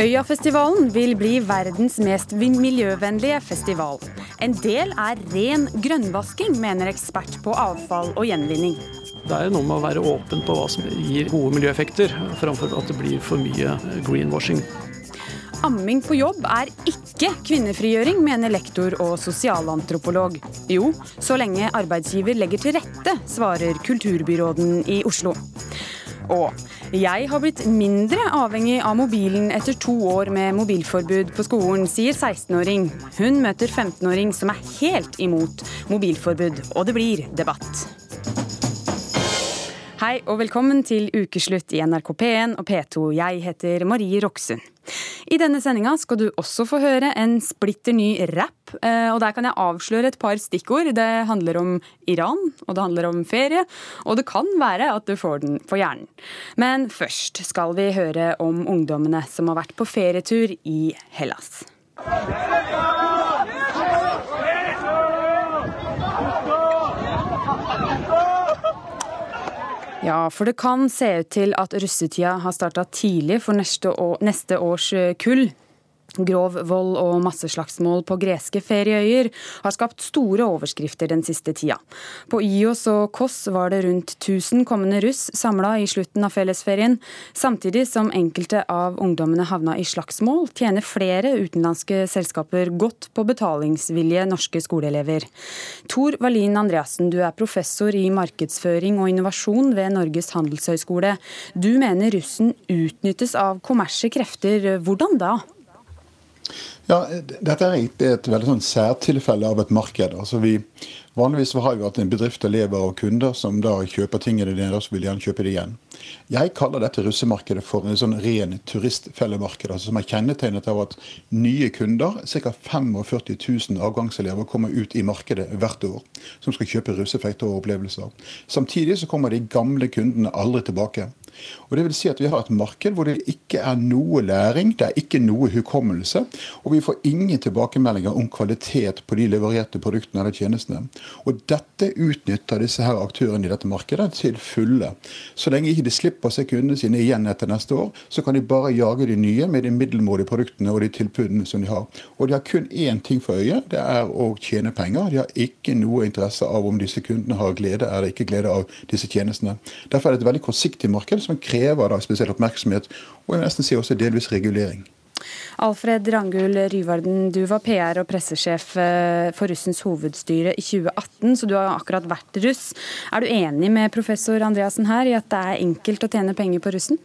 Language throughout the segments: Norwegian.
Øyafestivalen vil bli verdens mest miljøvennlige festival. En del er ren grønnvasking, mener ekspert på avfall og gjenvinning. Det er noe med å være åpen på hva som gir gode miljøeffekter, framfor at det blir for mye greenwashing. Amming på jobb er ikke kvinnefrigjøring, mener lektor og sosialantropolog. Jo, så lenge arbeidsgiver legger til rette, svarer kulturbyråden i Oslo. Og jeg har blitt mindre avhengig av mobilen etter to år med mobilforbud på skolen, sier 16-åring. Hun møter 15-åring som er helt imot mobilforbud, og det blir debatt. Hei og velkommen til ukeslutt i NRK P1 og P2. Jeg heter Marie Roksund. I denne sendinga skal du også få høre en splitter ny rap. Eh, og der kan jeg avsløre et par stikkord. Det handler om Iran, og det handler om ferie. Og det kan være at du får den på hjernen. Men først skal vi høre om ungdommene som har vært på ferietur i Hellas. Ja, for det kan se ut til at russetida har starta tidlig for neste, år, neste års kull. Grov vold og masseslagsmål på greske ferieøyer har skapt store overskrifter den siste tida. På Ios og Kos var det rundt 1000 kommende russ samla i slutten av fellesferien. Samtidig som enkelte av ungdommene havna i slagsmål, tjener flere utenlandske selskaper godt på betalingsvilje norske skoleelever. Tor Wallin Andreassen, du er professor i markedsføring og innovasjon ved Norges handelshøyskole. Du mener russen utnyttes av kommersielle krefter. Hvordan da? Ja, Dette er et veldig sånn særtilfelle av et marked. Altså vi, vanligvis har vi hatt en bedrift som lever av kunder som da kjøper tingene dine og så vil gjerne kjøpe det igjen. Jeg kaller dette russemarkedet for en sånn ren turistfellemarked, altså som er kjennetegnet av at nye kunder, ca. 45 000 avgangselever, kommer ut i markedet hvert år. Som skal kjøpe russefekter og opplevelser. Samtidig så kommer de gamle kundene aldri tilbake. Og det vil si at Vi har et marked hvor det ikke er noe læring, det er ikke noe hukommelse. Og vi får ingen tilbakemeldinger om kvalitet på de levererte produktene eller tjenestene. Og Dette utnytter disse her aktørene i dette markedet til fulle. Så lenge ikke de slipper seg kundene sine igjen etter neste år, så kan de bare jage de nye med de middelmådige produktene og de tilbudene som de har. Og de har kun én ting for øye, det er å tjene penger. De har ikke noe interesse av om disse kundene har glede eller ikke glede av disse tjenestene. Derfor er det et veldig kortsiktig marked som krever da spesiell oppmerksomhet, og jeg nesten si også delvis regulering. Alfred Rangul Ryvarden, du var PR- og pressesjef eh, for russens hovedstyre i 2018, så du har akkurat vært russ. Er du enig med professor Andreassen her i at det er enkelt å tjene penger på russen?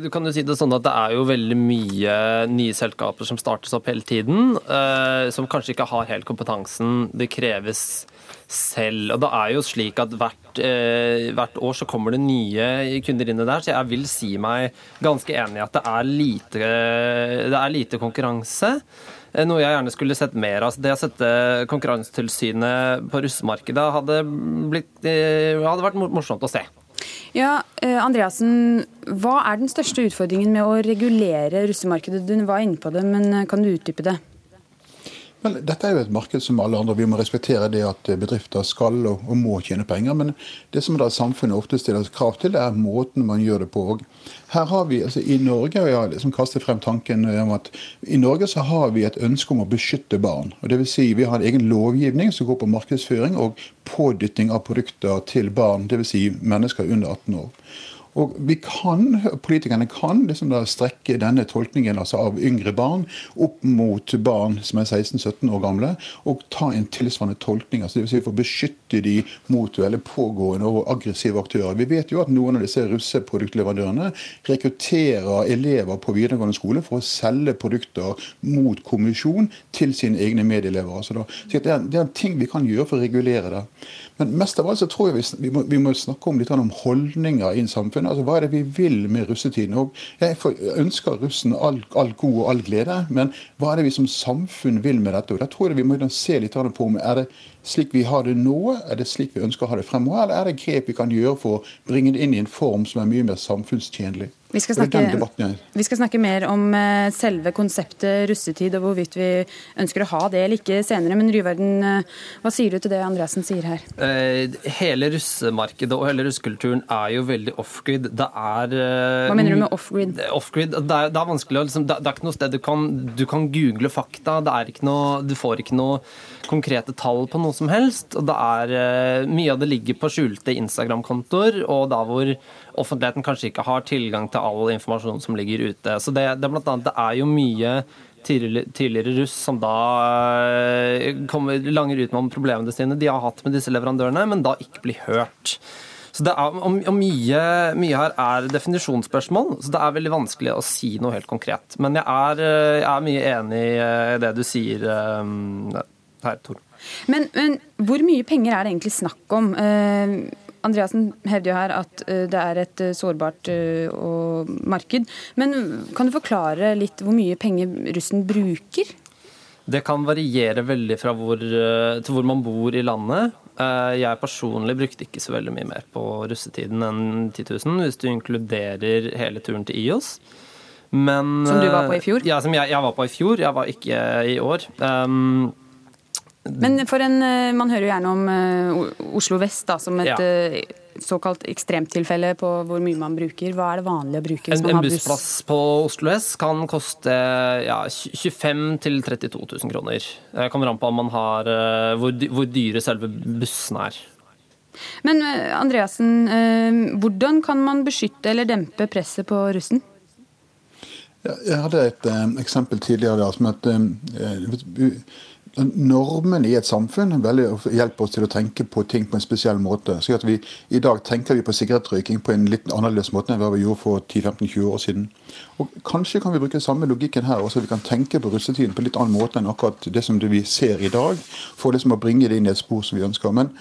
Du kan jo si Det sånn at det er jo veldig mye nye selskaper som startes opp hele tiden, eh, som kanskje ikke har helt kompetansen det kreves selv. Og det er jo slik at hvert, eh, hvert, år så kommer det nye kunder inn der, så jeg vil si meg ganske enig i at det er lite, det er lite konkurranse. Eh, noe jeg gjerne skulle sett mer av. Det å sette Konkurransetilsynet på russemarkedet hadde, blitt, eh, hadde vært morsomt å se. Ja, eh, Andreassen, Hva er den største utfordringen med å regulere russemarkedet? Du var inne på det, men kan du utdype det? Vel, dette er jo et marked som alle andre. Vi må respektere det at bedrifter skal og, og må tjene penger. Men det som da samfunnet ofte stiller krav til, det er måten man gjør det på. Og her har vi, altså I Norge og jeg har liksom kastet frem tanken om at i Norge så har vi et ønske om å beskytte barn. og det vil si Vi har en egen lovgivning som går på markedsføring og pådytting av produkter til barn, dvs. Si mennesker under 18 år. Og vi kan, Politikerne kan liksom da strekke denne tolkningen altså av yngre barn opp mot barn som er 16-17 år gamle, og ta en tilsvarende tolkning. altså Dvs. Si for å beskytte de mot eller pågående og aggressive aktører. Vi vet jo at noen av disse russeproduktleverandørene rekrutterer elever på videregående skole for å selge produkter mot kommisjon til sine egne medelever. Altså da, så det, er, det er ting vi kan gjøre for å regulere det. Men mest av alt så tror jeg vi, vi, må, vi må, snakke om litt om holdninger i samfunnet. altså Hva er det vi vil med russetiden? Og Jeg ønsker russen all, all, god og all glede, men hva er det vi som samfunn vil med dette? Og da tror jeg vi må se litt på om er det slik vi har det nå, er det slik vi ønsker å ha det fremover, eller er det grep vi kan gjøre for å bringe det inn i en form som er mye mer samfunnstjenlig? Vi skal, snakke, vi skal snakke mer om eh, selve konseptet russetid og hvorvidt vi ønsker å ha det eller ikke senere. Men Ryverden, eh, hva sier du til det Andreassen sier her? Eh, hele russemarkedet og hele russekulturen er jo veldig off-grid. Det er Hva mener du med off-grid? Off-grid, det, det, er vanskelig å liksom, det, det, er ikke noe sted du kan, du kan google fakta. Det er ikke noe, du får ikke noe konkrete tall på noe som helst. og det er Mye av det ligger på skjulte Instagram-kontoer, og da hvor offentligheten kanskje ikke har tilgang til all informasjon som ligger ute. Så det, det, blant annet, det er jo mye tidligere, russ som da eh, kommer, langer ut om problemene sine de har hatt med disse leverandørene, men da ikke blir hørt. Så det er, og mye, mye, her er definisjonsspørsmål, så det er veldig vanskelig å si noe helt konkret. Men jeg er, eh, jeg er mye enig i det du sier eh, her, Tor. Men, men, hvor mye penger er det egentlig snakk om? Andreassen hevder jo her at eh, det er et eh, sårbart eh, marked. Men kan du forklare litt hvor mye penger russen bruker? Det kan variere veldig fra hvor, til hvor man bor i landet. Jeg personlig brukte ikke så veldig mye mer på russetiden enn 10 000, hvis du inkluderer hele turen til IOS. Men, som du var på i fjor? Ja, som jeg, jeg, var på i fjor. Jeg var ikke i år. Um, men for en, eh, man hører jo gjerne om eh, Oslo vest da, som et ja. Eh, såkalt ekstremtilfelle på hvor mye man bruker. Hva er det vanlig å bruke? En, en bussplass på Oslo S kan koste ja, 25 000 32 000 kroner. Det kommer an på man har, hvor, hvor dyre selve bussene er. Men Andreassen, hvordan kan man beskytte eller dempe presset på russen? Jeg hadde et eksempel tidligere som at Normene i et samfunn hjelper oss til å tenke på ting på en spesiell måte. Så vi, I dag tenker vi på sigarettrøyking på en litt annerledes måte enn hva vi gjorde for 10-15-20 år siden. Og Kanskje kan vi bruke samme logikken her også. Vi kan tenke på russetiden på en litt annen måte enn akkurat det som vi ser i dag, for liksom å bringe det inn i et spor som vi ønsker. Men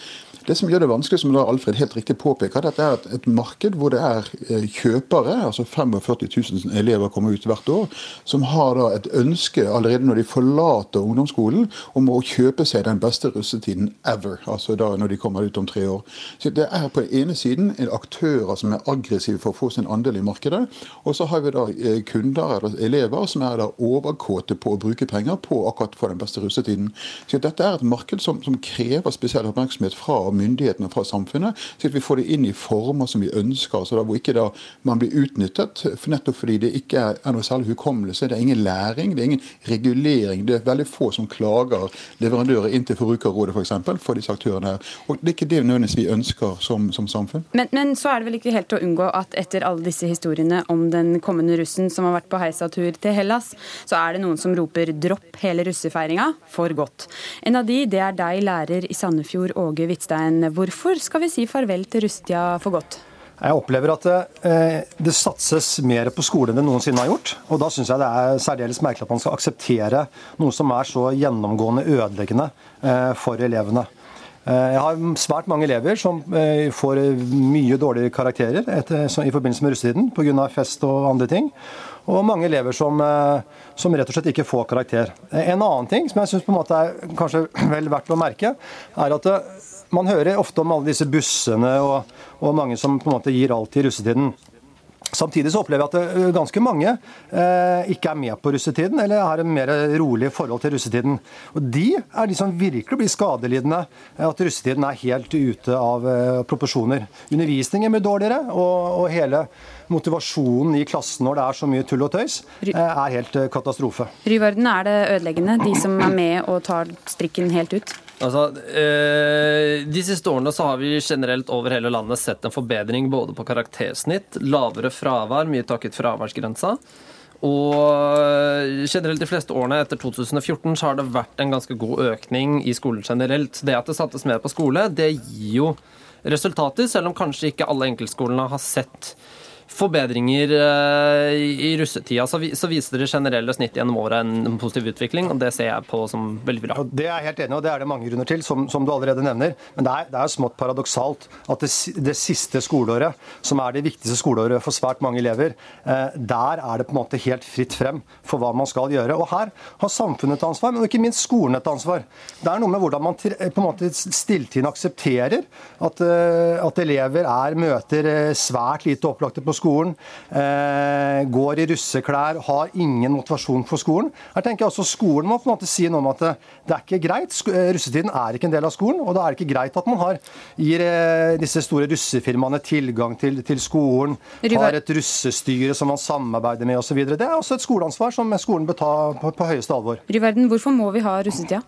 det som gjør det vanskelig, som da Alfred helt riktig påpeker, det er et, marked hvor det er eh, kjøpere, altså 45 000 elever kommer ut hvert år, som har da et ønske allerede når de forlater ungdomsskolen, om å kjøpe seg den beste russetiden ever. altså da når de kommer ut om tre år. Så Det er på den ene siden aktører som er aggressive for å få sin andel i markedet. Og så har vi da eh, kunder eller elever som er da overkåte på å bruke penger på akkurat for den beste russetiden. Så Dette er et marked som, som krever spesiell oppmerksomhet fra myndighetene og fra samfunnet, så at vi får det inn i former som vi ønsker. så da Hvor ikke da man blir utnyttet, for nettopp fordi det ikke er noe særlig hukommelse. Det er ingen læring, det er ingen regulering. Det er veldig få som klager leverandører inn til Forbrukerrådet f.eks. For, eksempel, for disse aktørene her. Og Det er ikke det nødvendigvis vi ønsker som, som samfunn. Men, men, så er det vel ikke helt å unngå at etter alle disse historiene om den kommende russen som har vært på heisatur til Hellas, så er det noen som roper 'dropp hele russefeiringa' for godt. En av de, det er deg, lærer i Sandefjord, Åge Hvitstein Øystein, hvorfor skal vi si farvel til Rustia for godt? Jeg opplever at det, eh, det, satses mer på skole enn det noensinne har gjort. Og da syns jeg det er særdeles merkelig at man skal akseptere noe som er så gjennomgående ødeleggende eh, for elevene. Eh, jeg har svært mange elever som får mye dårligere karakterer i forbindelse med russetiden pga. fest og andre ting. Og mange elever som, som, rett og slett ikke får karakter. En annen ting som jeg syns er kanskje vel verdt å merke, er at man hører ofte om alle disse bussene og, og mange som på en måte gir alt i russetiden. Samtidig så opplever jeg at det ganske mange eh, ikke er med på russetiden, eller har en mer rolig forhold til russetiden. Og De er de som virkelig blir skadelidende. At russetiden er helt ute av eh, proporsjoner. Undervisningen blir dårligere, og, og, hele motivasjonen i klassen når det er så mye tull og tøys, eh, er helt eh, katastrofe. Ryvarden, er det ødeleggende, de som er med og tar strikken helt ut? Altså, eh, De siste årene så har vi generelt over hele landet sett en forbedring både på karaktersnitt, lavere fravær, mye takket fraværsgrensa. Og generelt de fleste årene etter 2014 så har det vært en ganske god økning i skolen generelt. Det at det sattes mer på skole, det gir jo resultater, selv om kanskje ikke alle enkeltskolene har sett forbedringer eh, i russetida, så, viser det generelle snitt gjennom året en positiv utvikling, og det ser jeg på som veldig bra. Det er jeg helt enig og det er det mange grunner til, som, som du allerede nevner. Men det er, det er smått paradoksalt at det, det, siste skoleåret, som er det viktigste skoleåret for svært mange elever, eh, der er det på en måte helt fritt frem for hva man skal gjøre. Og her har samfunnet et ansvar, men ikke minst skolen et ansvar. Det er noe med hvordan man på en måte stilltiende aksepterer at, eh, at elever er, møter svært lite opplagte på på skolen, eh, går i russeklær, har ingen motivasjon for skolen. Her tenker jeg også Skolen må på en måte si noe om at det, det er ikke greit. Eh, russetiden er ikke en del av skolen, og da er det ikke greit at man har, gir eh, disse store russefirmaene tilgang til, til skolen, har et russestyre som man samarbeider med osv. Det er også et skoleansvar som skolen bør ta på, på høyeste alvor. Ryverden, hvorfor må vi ha russetida?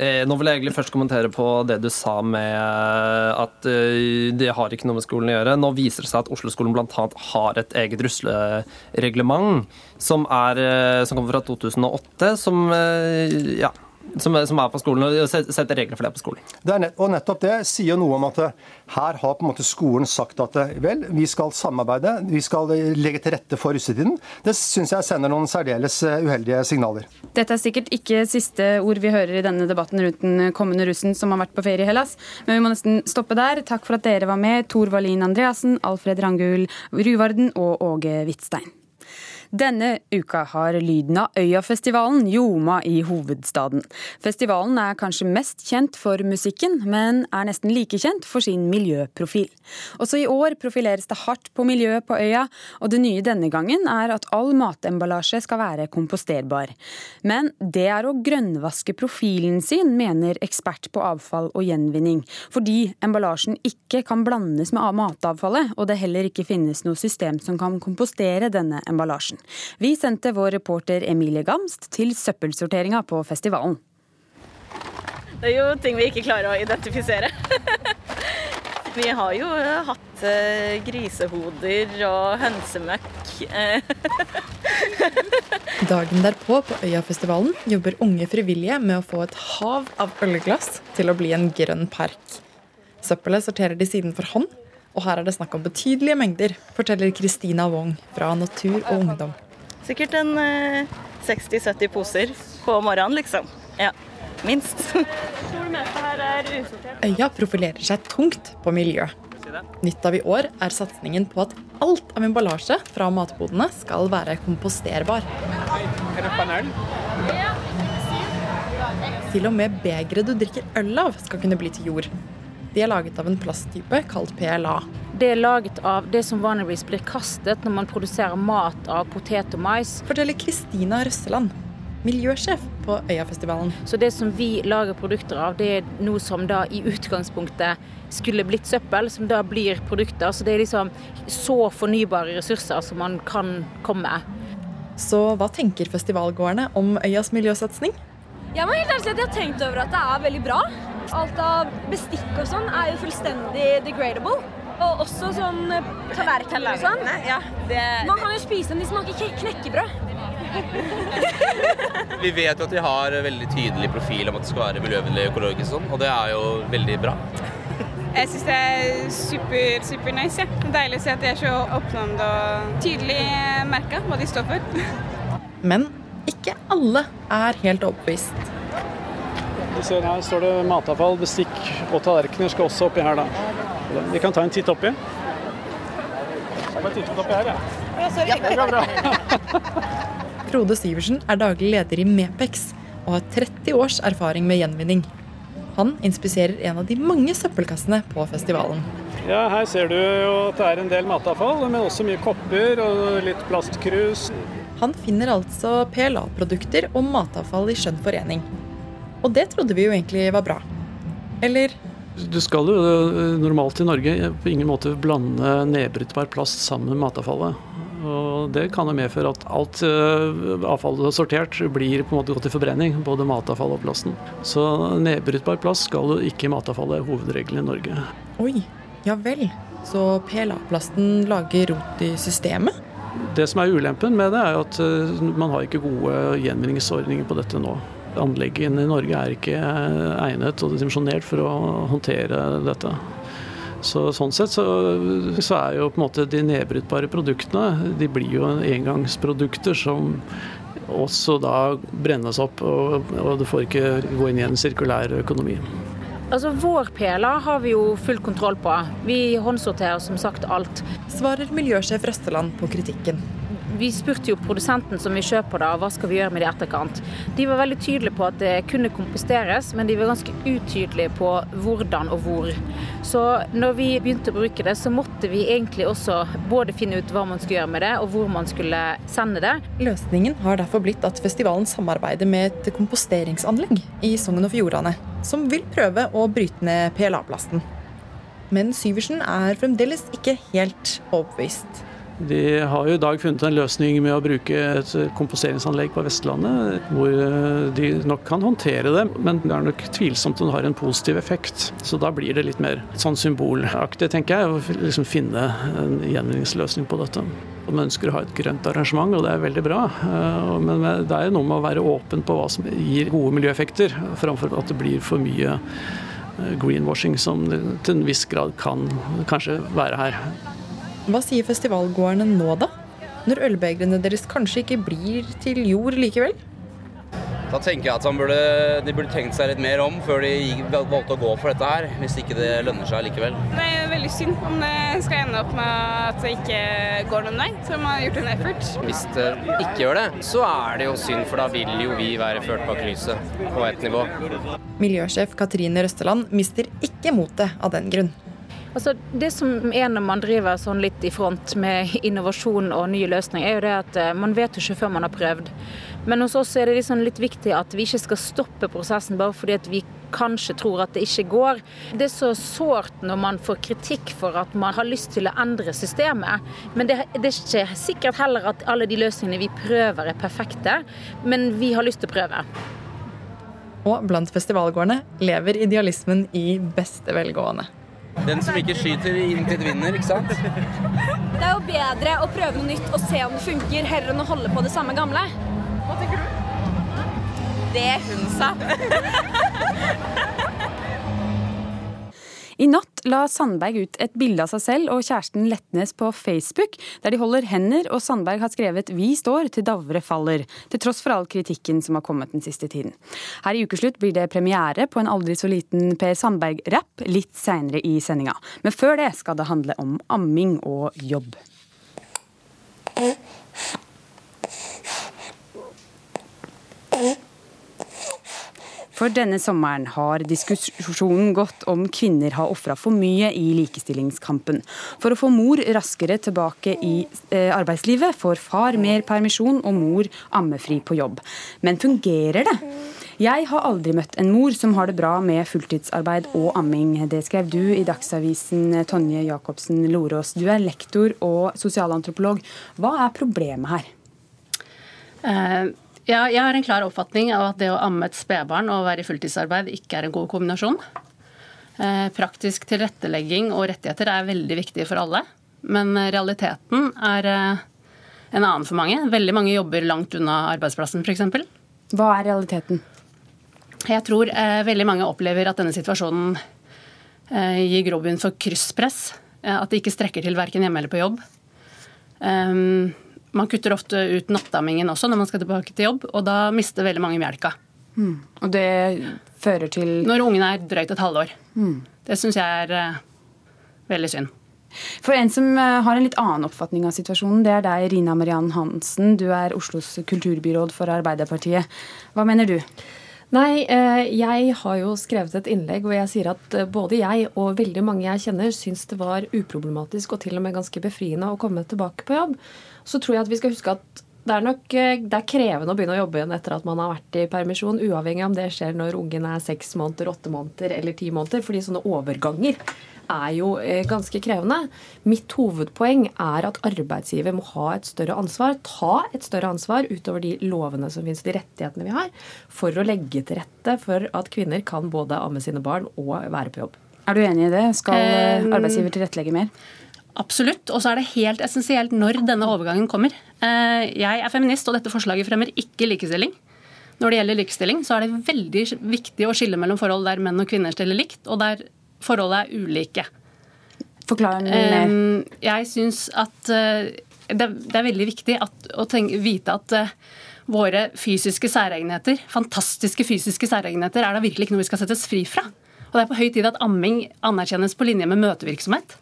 Eh, nå vil jeg egentlig først kommentere på det du sa med at eh, det har ikke noe med skolen å gjøre. Nå viser det seg at Oslo-skolen bl.a. har et eget ruslereglement som, er, eh, som kommer fra 2008, som ja, som, som, er på skolen, og setter regler for det på skolen. Det nett, og nettopp det sier noe om at eh, her har på en måte skolen sagt at eh, vel, vi skal samarbeide, vi skal eh, legge til rette for russetiden. Det syns jeg sender noen særdeles uheldige signaler. Dette er sikkert ikke siste ord vi hører i denne debatten rundt den kommende russen som har vært på ferie i Hellas, men vi må nesten stoppe der. Takk for at dere var med, Tor Wallin Andreassen, Alfred Rangul Ruvarden og Åge Hvitstein. Denne uka har lyden av Øyafestivalen ljoma i hovedstaden. Festivalen er kanskje mest kjent for musikken, men er nesten like kjent for sin miljøprofil. Også i år profileres det hardt på miljøet på øya, og det nye denne gangen er at all matemballasje skal være komposterbar. Men det er å grønnvaske profilen sin, mener ekspert på avfall og gjenvinning, fordi emballasjen ikke kan blandes med matavfallet, og det heller ikke finnes noe system som kan kompostere denne emballasjen. Vi sendte vår reporter Emilie Gamst til søppelsorteringa på festivalen. Det er jo ting vi ikke klarer å identifisere. vi har jo hatt eh, grisehoder og hønsemøkk. Dagen derpå på Øyafestivalen jobber unge frivillige med å få et hav av ølglass til å bli en grønn park. Søppelet sorterer de siden for hånd, og her er det snakk om betydelige mengder, forteller Kristina Wong fra Natur og Ungdom. Sikkert en eh, 60-70 poser på morgenen, liksom. Ja, minst. Øya profilerer seg tungt på miljø. Nytt av i år er satsingen på at alt av emballasje fra matbodene skal være komposterbar. Til og med begeret du drikker øl av, skal kunne bli til jord. De er laget av en plasttype kalt PLA. Det er laget av det som vanligvis blir kastet når man produserer mat av potet og mais. Forteller Kristina Røsseland, miljøsjef på Øyafestivalen. Så det som vi lager produkter av, det er noe som da i utgangspunktet skulle blitt søppel, som da blir produkter. Så det er liksom så fornybare ressurser som man kan komme. med. Så hva tenker festivalgåerne om Øyas miljøsatsing? Jeg må helt ærlig si at jeg har tenkt over at det er veldig bra. Alt av bestikk og sånn er jo fullstendig degradable. Og også sånn eh, tallerkener og sånn. Ja, det... Man kan jo spise dem, de smaker knekkebrød. vi vet jo at de har veldig tydelig profil om at det skal være miljøvennlig økologisk sånn, og det er jo veldig bra. Jeg syns det er super, super nice. Ja. Deilig å se at de er så oppnående og tydelig merka hva de står for. Men ikke alle er helt overbevist. Du ser Her står det matavfall, bestikk og tallerkener skal også oppi her. da. Vi kan ta en titt oppi. Bare titt oppi her, ja. ja bra, bra. Frode Syversen er daglig leder i Mepex og har 30 års erfaring med gjenvinning. Han inspiserer en av de mange søppelkassene på festivalen. Ja, Her ser du at det er en del matavfall, men også mye kopper og litt plastkrus. Han finner altså PLA-produkter og matavfall i skjønn forening. Og det trodde vi jo egentlig var bra. Eller? Du skal jo eh, normalt i Norge på ingen måte blande nedbrytbar plast sammen med matavfallet. Og Det kan jo medføre at alt eh, avfallet sortert blir på en måte gått til forbrenning, både matavfall og plasten. Så nedbrytbar plast skal jo ikke i matavfallet, hovedregelen i Norge. Oi, ja vel. Så PLA-plasten lager rot i systemet? Det som er ulempen med det, er at eh, man har ikke gode gjenvinningsordninger på dette nå. Anleggene i Norge er ikke eh, egnet og dimensjonert for å håndtere dette. Så, sånn sett så, så, er jo på en måte de nedbrytbare produktene de blir jo engangsprodukter som også da brennes opp, og, og du får ikke gå inn i en sirkulær økonomi. Altså, Vår PLA har vi jo full kontroll på. Vi håndsorterer som sagt alt. Svarer miljøsjef Røsteland på kritikken. Vi spurte jo produsenten som vi kjøper da, hva skal vi gjøre med det i etterkant. De var veldig tydelige på at det kunne komposteres, men de var ganske utydelige på hvordan og hvor. Så når vi begynte å bruke det, så måtte vi egentlig også både finne ut hva man skulle gjøre med det, og hvor man skulle sende det. Løsningen har derfor blitt at festivalen samarbeider med et komposteringsanlegg i Sogn og Fjordane, som vil prøve å bryte ned PLA-plasten. Men Syversen er fremdeles ikke helt overbevist. De har jo i dag funnet en løsning med å bruke et komposteringsanlegg på Vestlandet, hvor eh, de nok kan håndtere det, men det er nok tvilsomt om det har en positiv effekt. Så da blir det litt mer sånn symbolaktig, tenker jeg, å liksom finne en gjenvinningsløsning på dette. Man ønsker å ha et grønt arrangement, og det er veldig bra. Eh, men det er noe med å være åpen på hva som gir gode miljøeffekter, framfor at det blir for mye eh, greenwashing, som til en viss grad kan kanskje være her. Hva sier festivalgåerne nå, da? Når ølbegrene deres kanskje ikke blir til jord likevel? Da tenker jeg at burde, de burde tenkt seg litt mer om før de valgte å gå for dette her, hvis ikke det lønner seg likevel. Det er veldig synd om det skal ende opp med at det ikke går noen vei, så de har gjort en effort. Hvis det ikke gjør det, så er det jo synd, for da vil jo vi være ført bak lyset på ett nivå. Miljøsjef Katrine Røsteland mister ikke motet av den grunn. Altså, det som er når man driver sånn litt i front med innovasjon og nye løsninger, er jo det at eh, man vet jo ikke før man har prøvd. Men hos oss er det liksom litt viktig at vi ikke skal stoppe prosessen bare fordi at vi kanskje tror at det ikke går. Det er så sårt når man får kritikk for at man har lyst til å endre systemet. Men det, det er ikke sikkert heller at alle de løsningene vi prøver er perfekte, men vi har lyst til å prøve. Og blant festivalgårdene lever idealismen i beste velgående. Den som ikke skyter, intet vinner, ikke sant? Det er jo bedre å prøve noe nytt og se om det funker, heller enn å holde på det samme gamle. Hva tenker du? Det hun sa. I natt la Sandberg ut et bilde av seg selv og kjæresten Letnes på Facebook, der de holder hender, og Sandberg har skrevet 'Vi står til Davre faller', til tross for all kritikken som har kommet den siste tiden. Her i ukeslutt blir det premiere på en aldri så liten Per Sandberg-rapp litt seinere i sendinga. Men før det skal det handle om amming og jobb. For denne sommeren har diskusjonen gått om kvinner har ofra for mye i likestillingskampen. For å få mor raskere tilbake i eh, arbeidslivet får far mer permisjon og mor ammefri på jobb. Men fungerer det? Jeg har aldri møtt en mor som har det bra med fulltidsarbeid og amming. Det skrev du i Dagsavisen, Tonje Jacobsen Lorås. Du er lektor og sosialantropolog. Hva er problemet her? Uh ja, jeg har en klar oppfatning av at det å amme et spedbarn og være i fulltidsarbeid ikke er en god kombinasjon. Eh, praktisk tilrettelegging og rettigheter er veldig viktig for alle. Men realiteten er eh, en annen for mange. Veldig mange jobber langt unna arbeidsplassen f.eks. Hva er realiteten? Jeg tror eh, veldig mange opplever at denne situasjonen gir grobunn for krysspress. At de ikke strekker til verken hjemme eller på jobb. Um, man kutter ofte ut nattammingen også når man skal tilbake til jobb, og da mister veldig mange melka. Mm. Og det fører til Når ungen er drøyt et halvår. Mm. Det syns jeg er uh, veldig synd. For en som uh, har en litt annen oppfatning av situasjonen, det er deg, Rina Mariann Hansen. Du er Oslos kulturbyråd for Arbeiderpartiet. Hva mener du? Nei, eh, jeg har jo skrevet et innlegg hvor jeg sier at både jeg og veldig mange jeg kjenner syns det var uproblematisk og til og med ganske befriende å komme tilbake på jobb så tror jeg at vi skal huske at det er nok eh, det er krevende å begynne å jobbe igjen etter at man har vært i permisjon, uavhengig av om det skjer når ungen er seks måneder, åtte måneder eller ti måneder. fordi sånne overganger er jo eh, ganske krevende. Mitt hovedpoeng er at arbeidsgiver må ha et større ansvar, ta et større ansvar utover de lovene som finnes, de rettighetene vi har, for å legge til rette for at kvinner kan både amme sine barn og være på jobb. Er du enig i det? Skal eh, arbeidsgiver tilrettelegge mer? Absolutt. Og så er det helt essensielt når denne overgangen kommer. Eh, jeg er feminist, og dette forslaget fremmer ikke likestilling. Når det gjelder likestilling, så er det veldig viktig å skille mellom forhold der menn og kvinner stiller likt, og der forholdet er ulike. Forklar mer. Jeg syns at eh, det er veldig viktig å tenke, vite at eh, våre fysiske særegenheter, fantastiske fysiske særegenheter, er da virkelig ikke noe vi skal settes fri fra. Og det er på høy tid at amming anerkjennes på linje med møtevirksomhet.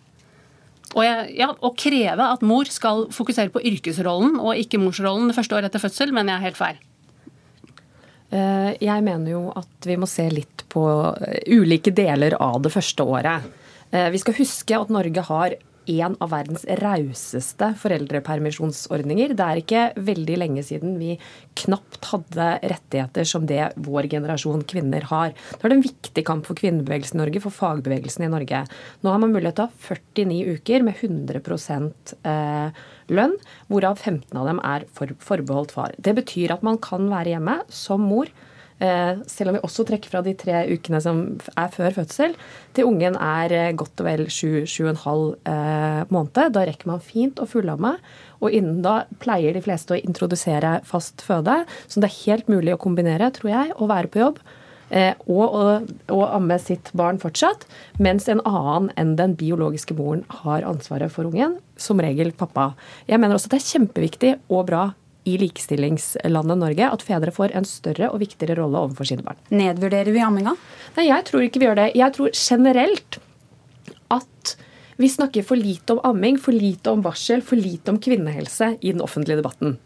Og, jeg, ja, å kreve at mor skal fokusere på yrkesrollen og ikke morsrollen det første året etter fødsel, mener jeg er helt feil. Eh, jeg mener jo at vi må se litt på eh, ulike deler av det første året. Eh, vi skal huske at Norge har en av verdens rauseste foreldrepermisjonsordninger. Det er ikke veldig lenge siden vi knapt hadde rettigheter som det vår generasjon kvinner har. Det var en viktig kamp for kvinnebevegelsen i Norge, for fagbevegelsen i Norge. Nå har man mulighet til å ha 49 uker med 100% lønn, hvorav 15 av dem er forbeholdt far. Det betyr at man kan være hjemme som mor Eh, selv om vi også trekker fra de tre ukene som er før fødsel, til ungen er eh, godt og vel sju-sju og en halv eh, måned. Da rekker man fint å fullamme. Og innen da pleier de fleste å introdusere fast føde. Så det er helt mulig å kombinere, tror jeg, å være på jobb. Og å amme sitt barn fortsatt, mens en annen enn den biologiske moren har ansvaret for ungen, som regel pappa. Jeg mener også at det er kjempeviktig og bra i likestillingslandet Norge at fedre får en større og viktigere rolle overfor sine barn. Nedvurderer vi amminga? Nei, jeg tror ikke vi gjør det. Jeg tror generelt at vi snakker for lite om amming, for lite om barsel, for lite om kvinnehelse i den offentlige debatten.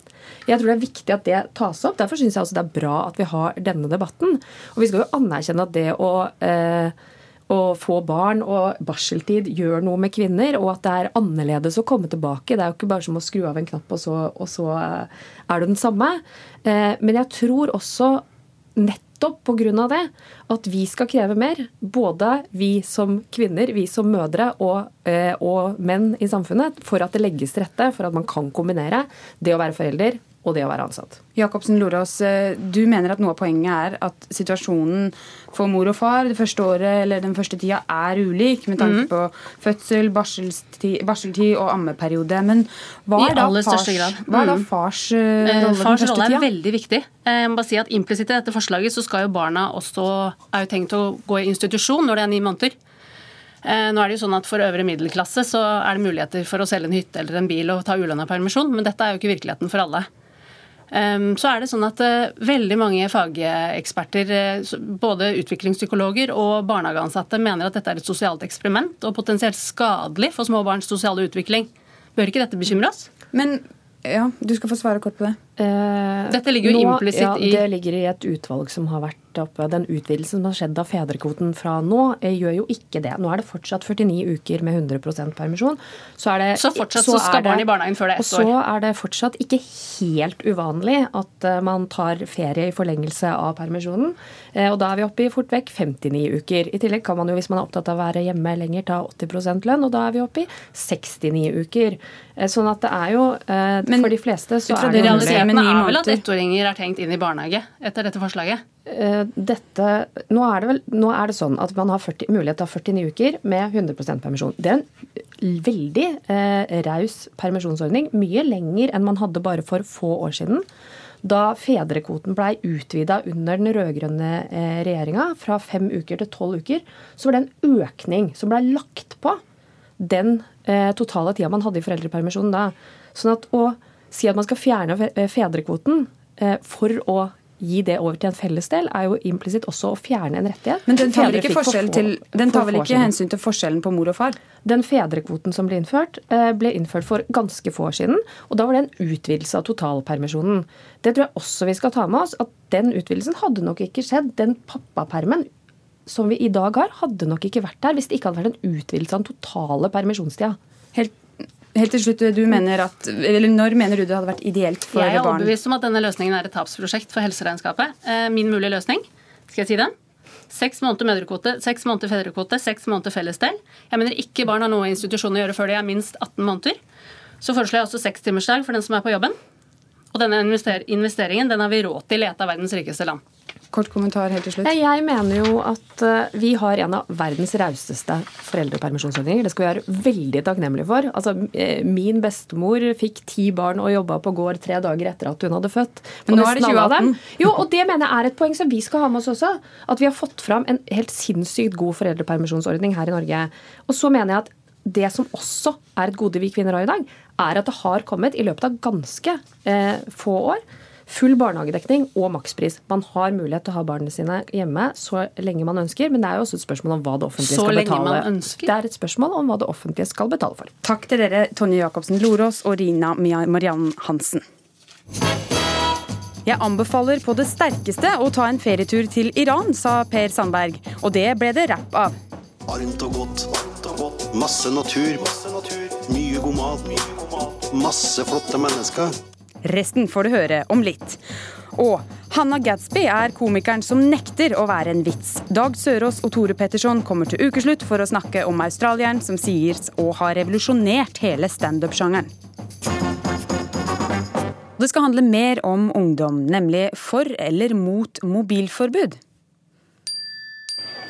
Jeg tror det er viktig at det tas opp. Derfor syns jeg også det er bra at vi har denne debatten. Og vi skal jo anerkjenne at det å eh, å få barn og barseltid gjør noe med kvinner, og at det er annerledes å komme tilbake. Det er jo ikke bare som å skru av en knapp, og så, og så eh, er du den samme. Eh, men jeg tror også nettopp pga. det at vi skal kreve mer. Både vi som kvinner, vi som mødre og, eh, og menn i samfunnet. For at det legges til rette for at man kan kombinere det å være forelder og det å være ansatt. Jacobsen Lorås, eh, du mener at noe av poenget er at situasjonen for mor og far det første året eller den første tida er ulik med tanke mm. på fødsel, barseltid, barseltid, og ammeperiode. Men hva er da fars, hva er da mm. fars uh, rolle fars den første rolle er veldig viktig. Jeg må bare si at Implisitt i dette forslaget så skal jo barna også er jo tenkt å gå i institusjon når de er ni måneder. Nå er det jo sånn at For øvre middelklasse så er det muligheter for å selge en hytte eller en bil og ta ulønna permisjon, men dette er jo ikke virkeligheten for alle. Ehm, så er det sånn at eh, veldig mange fageksperter, eh, både utviklingspsykologer og barnehageansatte, mener at dette er et sosialt eksperiment og potensielt skadelig for små barns sosiale utvikling. Bør ikke dette bekymre oss? Men ja, Du skal få svare kort på det. Eh, Dette ligger jo implisitt ja, i Det ligger i et utvalg som har vært oppe. Den utvidelsen som har skjedd av fedrekvoten fra nå, eh, gjør jo ikke det. Nå er det fortsatt 49 uker med 100% permisjon. Så, er det, så fortsatt så, så skal barn i barnehagen før det er ett år. Og så er det fortsatt ikke helt uvanlig at uh, man tar ferie i forlengelse av permisjonen. Uh, og da er vi oppe i fort vekk 59 uker. I tillegg kan man jo, hvis man er opptatt av å være hjemme lenger, ta 80 lønn, og da er vi oppe i 69 uker. Sånn at det er jo Men, For de fleste så er det Realiteten er vel at ettåringer er tenkt inn i barnehage etter dette forslaget? Eh, dette, nå, er det vel, nå er det sånn at man har 40, mulighet til å ha 49 uker med 100% permisjon. Det er en veldig eh, raus permisjonsordning. Mye lenger enn man hadde bare for få år siden. Da fedrekvoten blei utvida under den rød-grønne eh, regjeringa fra fem uker til tolv uker, så var det en økning som blei lagt på den eh, totale tida man hadde i foreldrepermisjonen da. Sånn at å si at man skal fjerne fedrekvoten eh, for å gi det over til en fellesdel, er jo implisitt også å fjerne en rettighet. Men den tar vel ikke, til, den tar vel ikke hensyn til forskjellen på mor og far? Den fedrekvoten som ble innført, eh, ble innført for ganske få år siden. Og da var det en utvidelse av totalpermisjonen. Det tror jeg også vi skal ta med oss. At den utvidelsen hadde nok ikke skjedd. Den pappapermen som vi i dag har, hadde nok ikke vært der hvis det ikke hadde vært en utvidelse av den totale permisjonstida. Helt Helt til slutt, du mener at, eller Når mener du det hadde vært ideelt for barn? Jeg er overbevist om at denne løsningen er et tapsprosjekt for helseregnskapet. Eh, min mulige løsning, skal jeg si den? Seks måneder mødrekvote, seks måneder fedrekvote, seks måneder fellesdel. Jeg mener ikke barn har noe i institusjonen å gjøre før de er minst 18 måneder. Så foreslår jeg også sekstimersdag for den som er på jobben. Og denne investeringen den har vi råd til i et av verdens rikeste land. Kort kommentar helt til slutt. Jeg mener jo at eh, vi har en av verdens rauseste foreldrepermisjonsordninger. Det skal vi være veldig takknemlige for. Altså, eh, Min bestemor fikk ti barn og jobba på gård tre dager etter at hun hadde født. Men nå er det 2018. Jo, og det mener jeg er et poeng som vi skal ha med oss også. At vi har fått fram en helt sinnssykt god foreldrepermisjonsordning her i Norge. Og så mener jeg at det som også er et gode vi kvinner har i dag, er at det har kommet i løpet av ganske eh, få år full barnehagedekning og makspris. Man har mulighet til å ha barna sine hjemme så lenge man ønsker, men det er jo også et spørsmål om hva det offentlige så skal betale. betale. Man ønsker. Det er et spørsmål om hva det offentlige skal betale for. Takk til dere, Tonje Jacobsen Lorås og Rina Mariann Hansen. Jeg anbefaler på det sterkeste å ta en ferietur til Iran, sa Per Sandberg. Og det ble det rapp av. Varmt og godt. Masse natur. Mye god mat. Masse flotte mennesker. Resten får du høre om litt. Og Hanna Gadsby er komikeren som nekter å være en vits. Dag Sørås og Tore Petterson kommer til ukeslutt for å snakke om australieren som sier å ha revolusjonert hele standup-sjangeren. Det skal handle mer om ungdom, nemlig for eller mot mobilforbud.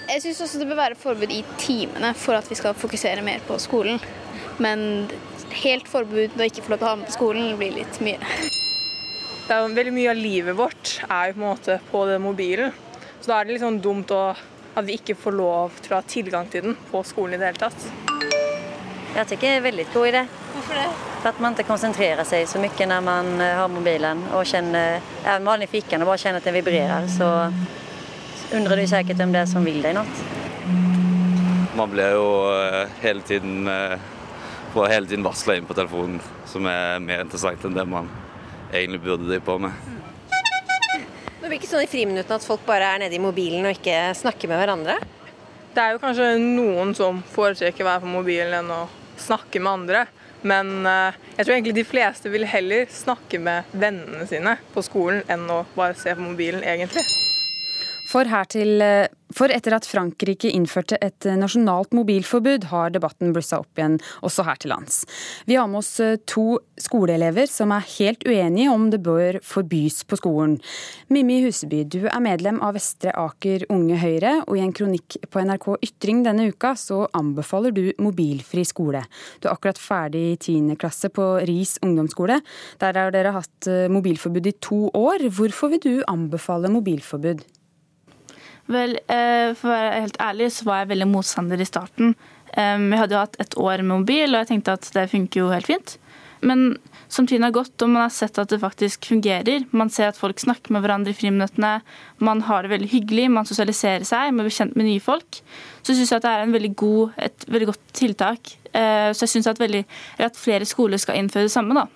Jeg syns også det bør være forbud i timene for at vi skal fokusere mer på skolen. Men helt forbud og ikke få lov til å ha med på skolen blir litt mye. Det er veldig Mye av livet vårt er jo på en måte på den mobilen. Så da er det litt sånn dumt å, at vi ikke får lov til å ha tilgang til den på skolen i det hele tatt. Jeg tycker det er en väldigt god idé. Hvorfor det? For at man ikke konsentrerer seg så mye når man eh, har mobilen og kjenner, även vanlig fikken og bare kjenner at den vibrerer, så undrer du sikkert om det er som vil deg noe. Man blir jo eh, hele tiden får hele tiden varsla inn på telefonen, som er mer interessant enn det man egentlig burde drive på med. Det blir ikke sånn i friminuttene at folk bare er nede i mobilen og ikke snakker med hverandre? Det er jo kanskje noen som foretrekker å være på mobilen enn å snakke med andre. Men eh, jeg tror egentlig de fleste vil heller snakke med vennene sine på skolen enn å bare se på mobilen, egentlig. For, til, eh, for etter at Frankrike innførte et eh, nasjonalt mobilforbud, har debatten blussa opp igjen også her til lands. Vi har med oss eh, to skoleelever som er helt uenige om det bør forbys på skolen. Mimmi Huseby, du er medlem av Vestre Aker Unge Høyre, og i en kronikk på NRK Ytring denne uka så anbefaler du mobilfri skole. Du er akkurat ferdig i 10. klasse på Ris ungdomsskole. Der har dere hatt mobilforbud i to år. Hvorfor vil du anbefale mobilforbud? Vel, eh, for å være helt ærlig så var jeg veldig motstander i starten. Vi hadde jo hatt et år med mobil, og jeg tenkte at det funker jo helt fint. Men som tiden har gått, og man har sett at det faktisk fungerer, man ser at folk snakker med hverandre i friminuttene, man har det veldig hyggelig, man sosialiserer seg, man blir kjent med nye folk, så syns jeg at det er veldig god, et veldig godt tiltak. Uh, så jeg syns at, at flere skoler skal innføre det samme, da.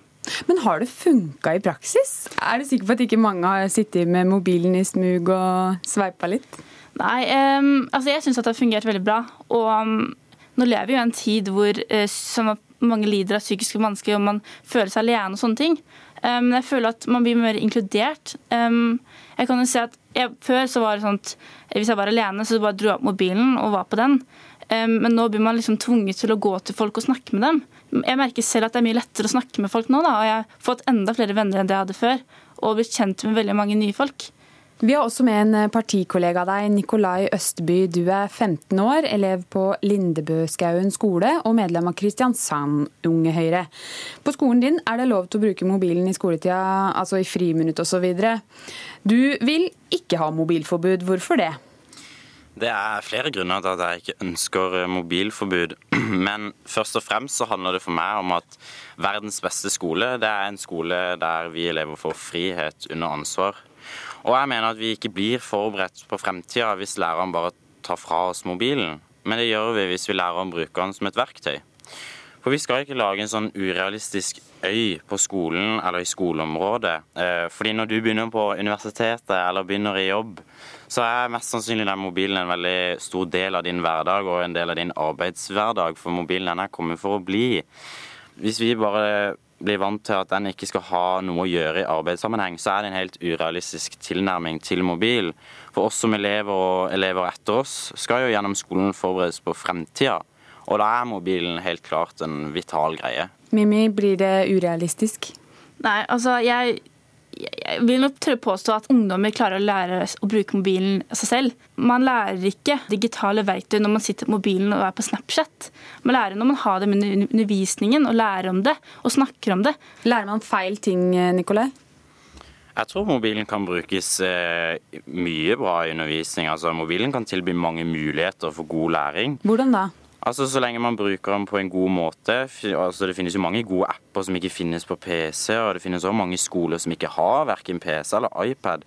Men har det funka i praksis? Er du sikker på at ikke mange har sittet med mobilen i smug og sveipa litt? Nei, um, altså jeg syns det har fungert veldig bra. Og um, nå lever vi jo i en tid hvor uh, mange lider av psykiske vansker og man føler seg alene og sånne ting. Men um, jeg føler at man blir mer inkludert. jeg kan jo si at jeg, Før så var det sånn at hvis jeg var alene, så bare dro jeg opp mobilen og var på den. Men nå blir man liksom tvunget til å gå til folk og snakke med dem. Jeg merker selv at det er mye lettere å snakke med folk nå. Da, og Jeg har fått enda flere venner enn det jeg hadde før, og blitt kjent med veldig mange nye folk. Vi har også med en partikollega av deg, Nikolai Østby. Du er 15 år, elev på Lindebøskauen skole og medlem av Kristiansand Unge Høyre. På skolen din er det lov til å bruke mobilen i skoletida, altså i friminutt osv. Du vil ikke ha mobilforbud. Hvorfor det? Det er flere grunner til at jeg ikke ønsker mobilforbud. Men først og fremst så handler det for meg om at verdens beste skole det er en skole der vi elever får frihet under ansvar. Og jeg mener at vi ikke blir forberedt på fremtida hvis læreren bare tar fra oss mobilen. Men det gjør vi hvis vi lærer å bruke den som et verktøy. For vi skal ikke lage en sånn urealistisk øy på skolen eller i skoleområdet. Fordi når du begynner på universitetet eller begynner i jobb, så er mest sannsynlig den mobilen en veldig stor del av din hverdag og en del av din arbeidshverdag, for mobilen den er kommet for å bli. Hvis vi bare blir vant til at den ikke skal ha noe å gjøre i arbeidssammenheng, så er det en helt urealistisk tilnærming til mobil. For oss som elever og elever etter oss skal jo gjennom skolen forberedes på fremtida. Og da er mobilen helt klart en vital greie. Mimmi, blir det urealistisk? Nei, altså jeg, jeg vil nok tørre påstå at ungdommer klarer å lære å bruke mobilen av seg selv. Man lærer ikke digitale verktøy når man sitter på mobilen og er på Snapchat. Man lærer når man har det med undervisningen og lærer om det og snakker om det. Lærer man feil ting, Nikolai? Jeg tror mobilen kan brukes eh, mye bra i undervisning. Altså, mobilen kan tilby mange muligheter for god læring. Hvordan da? Altså Så lenge man bruker den på en god måte. altså Det finnes jo mange gode apper som ikke finnes på PC, og det finnes også mange skoler som ikke har verken PC eller iPad.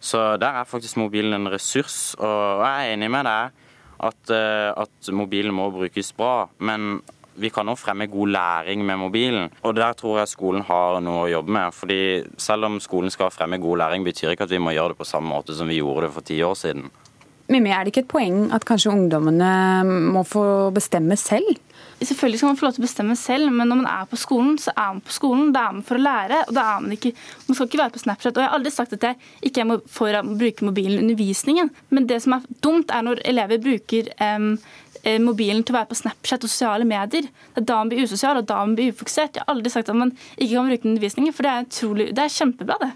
Så der er faktisk mobilen en ressurs. Og jeg er enig med deg at, eh, at mobilen må brukes bra. Men vi kan også fremme god læring med mobilen. Og der tror jeg skolen har noe å jobbe med. fordi selv om skolen skal fremme god læring, betyr ikke at vi må gjøre det på samme måte som vi gjorde det for ti år siden. Mimmi, er det ikke et poeng at kanskje ungdommene må få bestemme selv? Selvfølgelig skal man få lov til å bestemme selv, men når man er på skolen, så er man på skolen. Da er man for å lære, og da er man ikke Man skal ikke være på Snapchat. Og jeg har aldri sagt at jeg ikke er for å bruke mobilen i undervisningen, men det som er dumt, er når elever bruker um, mobilen til å være på Snapchat og sosiale medier. Det er da man blir usosial, og da man blir ufokusert. Jeg har aldri sagt at man ikke kan bruke den undervisningen, for det er, utrolig, det er kjempebra, det.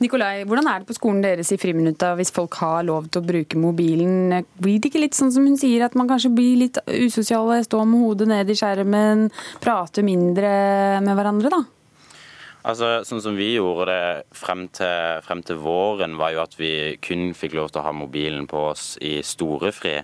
Nikolai, hvordan er det på skolen deres i friminutta hvis folk har lov til å bruke mobilen? Blir det ikke litt sånn som hun sier, at man kanskje blir litt usosiale, står med hodet ned i skjermen, prater mindre med hverandre, da? Altså, Sånn som vi gjorde det frem til, frem til våren, var jo at vi kun fikk lov til å ha mobilen på oss i storefri.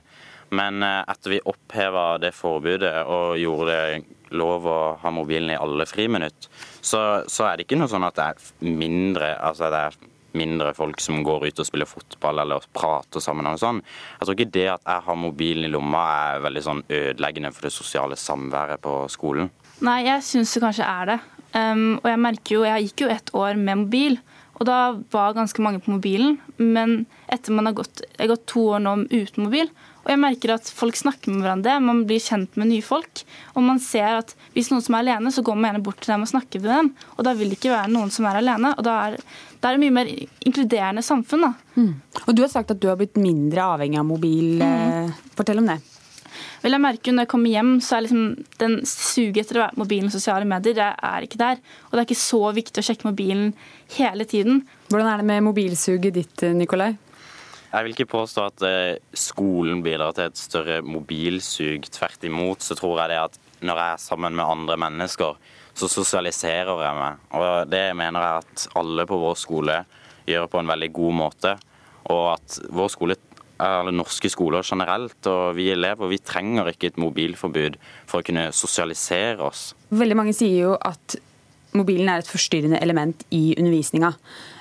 Men eh, etter vi oppheva det forbudet og gjorde det lov å ha mobilen i alle friminutt, så, så, er det ikke noe sånn at det er mindre altså det er mindre folk som går ut og spiller fotball eller prater sammen. eller sånn. Jeg tror ikke det at jeg har mobilen i lomma er veldig sånn ødeleggende for det sosiale samværet på skolen. Nei, jeg syns det kanskje er det. Um, og jeg merker jo, jeg gikk jo ett år med mobil. Og da var ganske mange på mobilen. Men etter man har gått, jeg har gått to år nå uten mobil, og jeg merker at folk snakker med hverandre, man blir kjent med nye folk. Og man ser at hvis noen som er alene, så går man gjerne bort til dem og snakker med dem. Og da vil det ikke være noen som er alene. Og da er, det er det mye mer inkluderende samfunn. da. Mm. Og du har sagt at du har blitt mindre avhengig av mobil. Mm. Fortell om det. Vel, jeg merker Når jeg kommer hjem, så er liksom den suget etter å være mobilen og sosiale medier det er ikke der. Og det er ikke så viktig å sjekke mobilen hele tiden. Hvordan er det med mobilsuget ditt, Nikolai? Jeg vil ikke påstå at eh, skolen bidrar til et større mobilsug. Tvert imot så tror jeg det at når jeg er sammen med andre mennesker, så sosialiserer jeg meg. Og det mener jeg at alle på vår skole gjør på en veldig god måte. Og at vår skole, eller norske skoler generelt og vi elever, vi trenger ikke et mobilforbud for å kunne sosialisere oss. Veldig mange sier jo at mobilen er et forstyrrende element i undervisninga.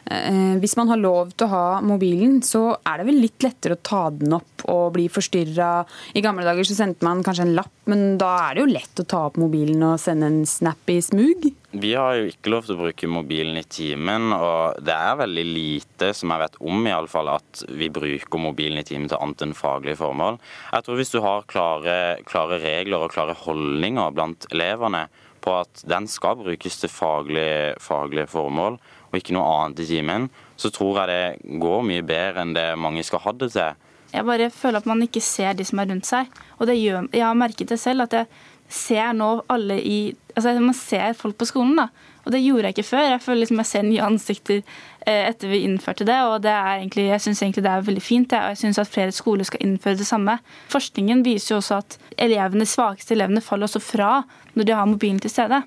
Eh, hvis man har lov til å ha mobilen, så er det vel litt lettere å ta den opp og bli forstyrra. I gamle dager så sendte man kanskje en lapp, men da er det jo lett å ta opp mobilen og sende en snap i smug. Vi har jo ikke lov til å bruke mobilen i timen, og det er veldig lite som jeg vet om i alle fall, at vi bruker mobilen i timen til annet enn faglige formål. Jeg tror hvis du har klare, klare regler og klare holdninger blant elevene, på at den skal brukes til faglige, faglige formål, og ikke noe annet i timen, så tror jeg det går mye bedre enn det mange skal ha det til. Jeg bare føler at man ikke ser de som er rundt seg. Og det gjør, jeg har merket det selv, at jeg ser nå alle i Altså man ser folk på skolen, da. Og det gjorde jeg ikke før. Jeg føler liksom jeg ser nye ansikter eh, etter vi innførte det, og det er egentlig, jeg syns egentlig det er veldig fint. Og jeg syns at flere skoler skal innføre det samme. Forskningen viser jo også at elevene, svakeste elevene faller også fra når de har mobilen til stede.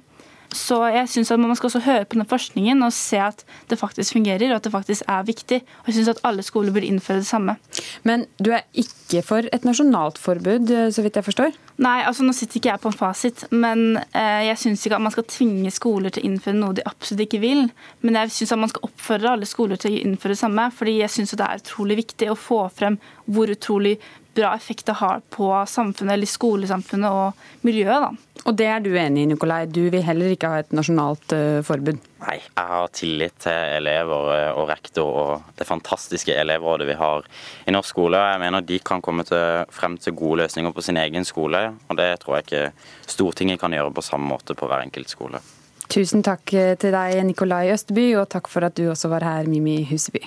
Så jeg synes at Man skal også høre på den forskningen og se at det faktisk fungerer og at det faktisk er viktig. Og jeg synes at alle skoler burde innføre det samme. Men du er ikke for et nasjonalt forbud, så vidt jeg forstår? Nei, altså nå sitter ikke jeg på en fasit, men eh, jeg syns ikke at man skal tvinge skoler til å innføre noe de absolutt ikke vil. Men jeg syns at man skal oppfordre alle skoler til å innføre det samme, fordi jeg syns det er utrolig viktig å få frem hvor utrolig bra effekt det har på samfunnet, eller skolesamfunnet og miljøet. da. Og det er du enig i, Nikolai. Du vil heller ikke ha et nasjonalt uh, forbud? Nei, jeg har tillit til elever eh, og rektor og det fantastiske elevrådet vi har i norsk skole. Jeg mener de kan komme til, frem til gode løsninger på sin egen skole, og det tror jeg ikke Stortinget kan gjøre på samme måte på hver enkelt skole. Tusen takk eh, til deg, Nikolai Østeby, og takk for at du også var her, Mimi Huseby.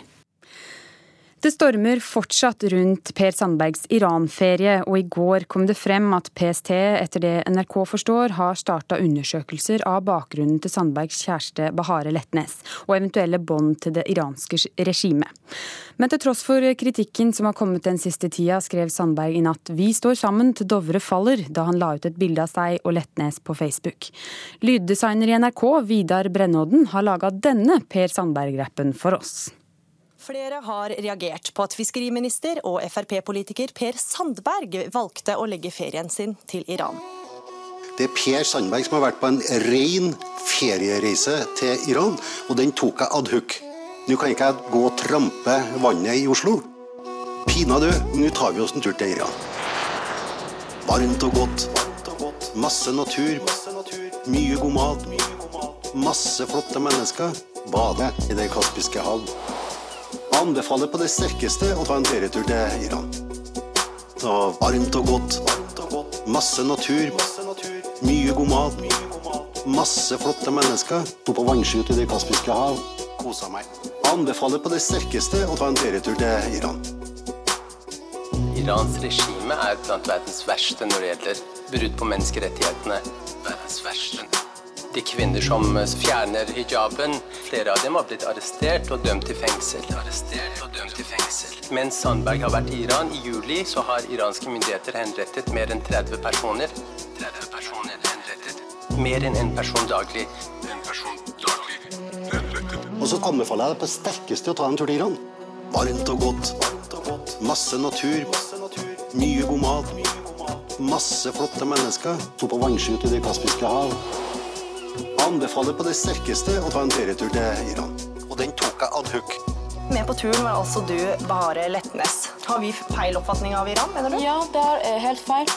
Det stormer fortsatt rundt Per Sandbergs Iran-ferie, og i går kom det frem at PST, etter det NRK forstår, har starta undersøkelser av bakgrunnen til Sandbergs kjæreste Bahare Letnes, og eventuelle bånd til det iranske regimet. Men til tross for kritikken som har kommet den siste tida, skrev Sandberg i natt 'Vi står sammen til Dovre faller', da han la ut et bilde av seg og Letnes på Facebook. Lyddesigner i NRK, Vidar Brennodden, har laga denne Per Sandberg-rappen for oss. Flere har reagert på at fiskeriminister og Frp-politiker Per Sandberg valgte å legge ferien sin til Iran. Det er Per Sandberg som har vært på en ren feriereise til Iran, og den tok jeg adhoc. Nå kan ikke jeg gå og trampe vannet i Oslo. Pinadø, nå tar vi oss en tur til Iran. Varmt og godt. Masse natur. Mye god mat. Masse flotte mennesker. Bade i Det kaspiske hav. Anbefaler på det sterkeste å ta en ferietur til Iran. Så varmt og godt. Masse natur. Mye god mat. Masse flotte mennesker. Sto på vannsky ute i Det kaspiske hav. Kosa meg. Anbefaler på det sterkeste å ta en ferietur til Iran. Irans regime er blant verdens verste når det gjelder brudd på menneskerettighetene. Verdens verste. De kvinner som fjerner hijaben, flere av dem har blitt arrestert og dømt til fengsel. Arrestert og dømt til fengsel. Mens Sandberg har vært i Iran i juli, så har iranske myndigheter henrettet mer enn 30 personer. 30 personer henrettet. Mer enn én person daglig. En person daglig. Og så anbefaler jeg deg på sterkeste å ta en tur til Iran. Varmt og godt. Masse natur. Mye god mat. Masse flotte mennesker. Sto på vannski ute i Det kaspiske hav. Anbefaler på det sterkeste å ta en ferietur til Iran. Og den tok jeg adhoc. Med på turen var altså du, Bahare Letnes. Har vi feil oppfatning av Iran, mener du? Ja, det er helt feil.